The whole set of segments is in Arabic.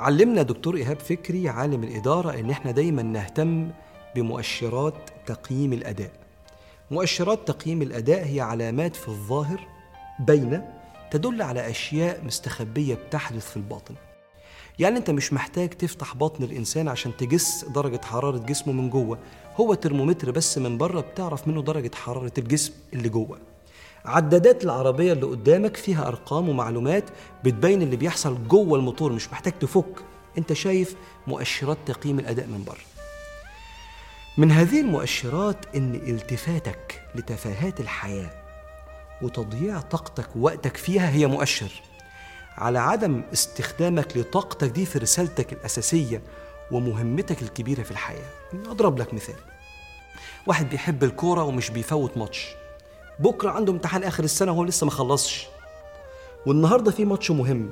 علمنا دكتور إيهاب فكري عالم الإدارة إن إحنا دايما نهتم بمؤشرات تقييم الأداء. مؤشرات تقييم الأداء هي علامات في الظاهر باينة تدل على أشياء مستخبية بتحدث في الباطن. يعني أنت مش محتاج تفتح بطن الإنسان عشان تجس درجة حرارة جسمه من جوه. هو ترمومتر بس من بره بتعرف منه درجة حرارة الجسم اللي جوه. عدادات العربية اللي قدامك فيها أرقام ومعلومات بتبين اللي بيحصل جوه الموتور مش محتاج تفك. أنت شايف مؤشرات تقييم الأداء من بره. من هذه المؤشرات إن التفاتك لتفاهات الحياة وتضييع طاقتك ووقتك فيها هي مؤشر. على عدم استخدامك لطاقتك دي في رسالتك الأساسية ومهمتك الكبيرة في الحياة. أضرب لك مثال. واحد بيحب الكورة ومش بيفوت ماتش. بكرة عنده امتحان آخر السنة وهو لسه ما خلصش. والنهاردة في ماتش مهم.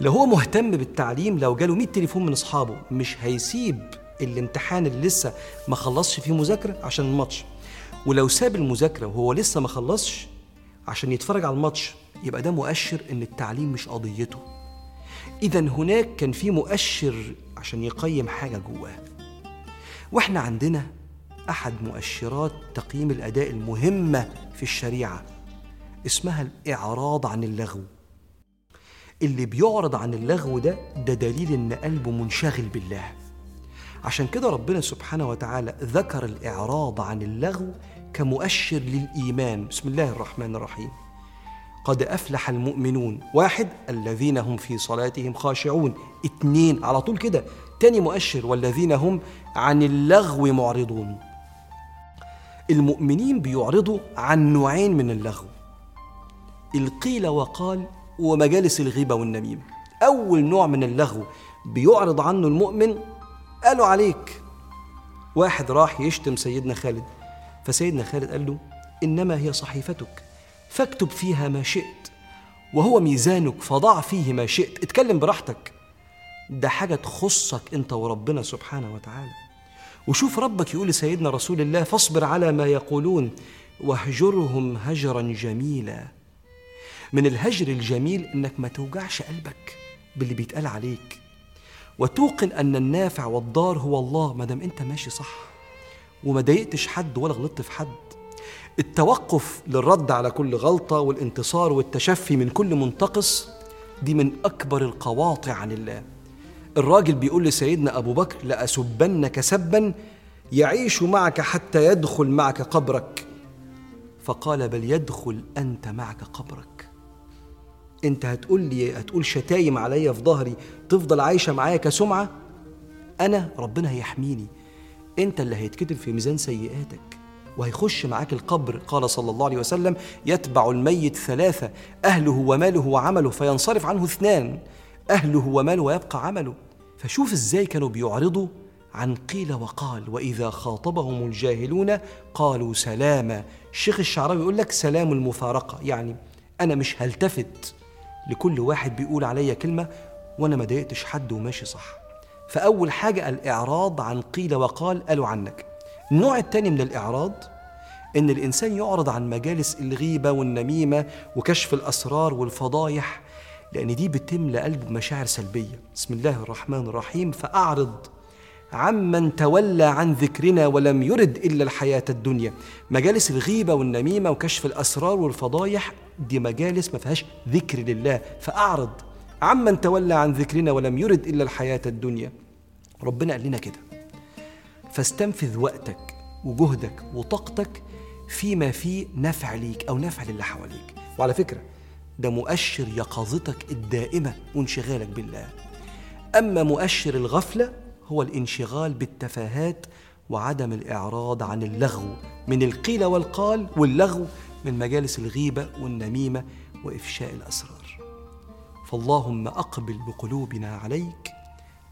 لو هو مهتم بالتعليم لو جاله 100 تليفون من أصحابه مش هيسيب الامتحان اللي لسه ما خلصش فيه مذاكرة عشان الماتش. ولو ساب المذاكرة وهو لسه ما خلصش عشان يتفرج على الماتش يبقى ده مؤشر إن التعليم مش قضيته. اذا هناك كان في مؤشر عشان يقيم حاجة جواه. وإحنا عندنا أحد مؤشرات تقييم الأداء المهمة في الشريعة اسمها الإعراض عن اللغو. اللي بيعرض عن اللغو ده ده دليل إن قلبه منشغل بالله. عشان كده ربنا سبحانه وتعالى ذكر الإعراض عن اللغو كمؤشر للإيمان. بسم الله الرحمن الرحيم. قد أفلح المؤمنون. واحد الذين هم في صلاتهم خاشعون. اتنين على طول كده. تاني مؤشر والذين هم عن اللغو معرضون. المؤمنين بيعرضوا عن نوعين من اللغو. القيل وقال ومجالس الغيبة والنميمة. أول نوع من اللغو بيعرض عنه المؤمن قالوا عليك. واحد راح يشتم سيدنا خالد. فسيدنا خالد قال له إنما هي صحيفتك. فاكتب فيها ما شئت. وهو ميزانك فضع فيه ما شئت. اتكلم براحتك. ده حاجة تخصك أنت وربنا سبحانه وتعالى. وشوف ربك يقول لسيدنا رسول الله فاصبر على ما يقولون واهجرهم هجرا جميلا. من الهجر الجميل إنك ما توجعش قلبك باللي بيتقال عليك. وتوقن أن النافع والضار هو الله ما دام أنت ماشي صح. وما ضايقتش حد ولا غلطت في حد. التوقف للرد على كل غلطة والانتصار والتشفي من كل منتقص دي من أكبر القواطع عن الله. الراجل بيقول لسيدنا أبو بكر لأسبنك سبا يعيش معك حتى يدخل معك قبرك. فقال بل يدخل أنت معك قبرك. أنت هتقول لي هتقول شتايم عليا في ظهري تفضل عايشة معايا كسمعة؟ أنا ربنا هيحميني. أنت اللي هيتكتب في ميزان سيئاتك وهيخش معاك القبر قال صلى الله عليه وسلم يتبع الميت ثلاثة أهله وماله وعمله فينصرف عنه اثنان. أهله وماله ويبقى عمله. فشوف إزاي كانوا بيعرضوا عن قيل وقال وإذا خاطبهم الجاهلون قالوا سلاما الشيخ الشعراوي يقول لك سلام المفارقة يعني أنا مش هلتفت لكل واحد بيقول عليا كلمة وأنا ما ضايقتش حد وماشي صح. فأول حاجة الإعراض عن قيل وقال قالوا عنك. النوع الثاني من الإعراض إن الإنسان يعرض عن مجالس الغيبة والنميمة وكشف الأسرار والفضايح لأن دي بتملى قلبه بمشاعر سلبية. بسم الله الرحمن الرحيم. فأعرض عمن تولى عن ذكرنا ولم يرد إلا الحياة الدنيا. مجالس الغيبة والنميمة وكشف الأسرار والفضايح دي مجالس ما فيهاش ذكر لله. فأعرض عمن تولى عن ذكرنا ولم يرد إلا الحياة الدنيا. ربنا قال لنا كده. فاستنفذ وقتك وجهدك وطاقتك فيما فيه نفع ليك أو نفع للي حواليك. وعلى فكرة ده مؤشر يقظتك الدائمة وانشغالك بالله. أما مؤشر الغفلة هو الانشغال بالتفاهات وعدم الإعراض عن اللغو من القيل والقال واللغو من مجالس الغيبة والنميمة وإفشاء الأسرار. فاللهم أقبل بقلوبنا عليك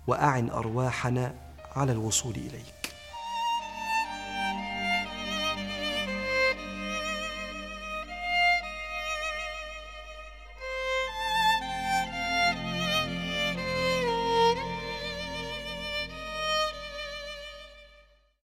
وأعن أرواحنا على الوصول إليك.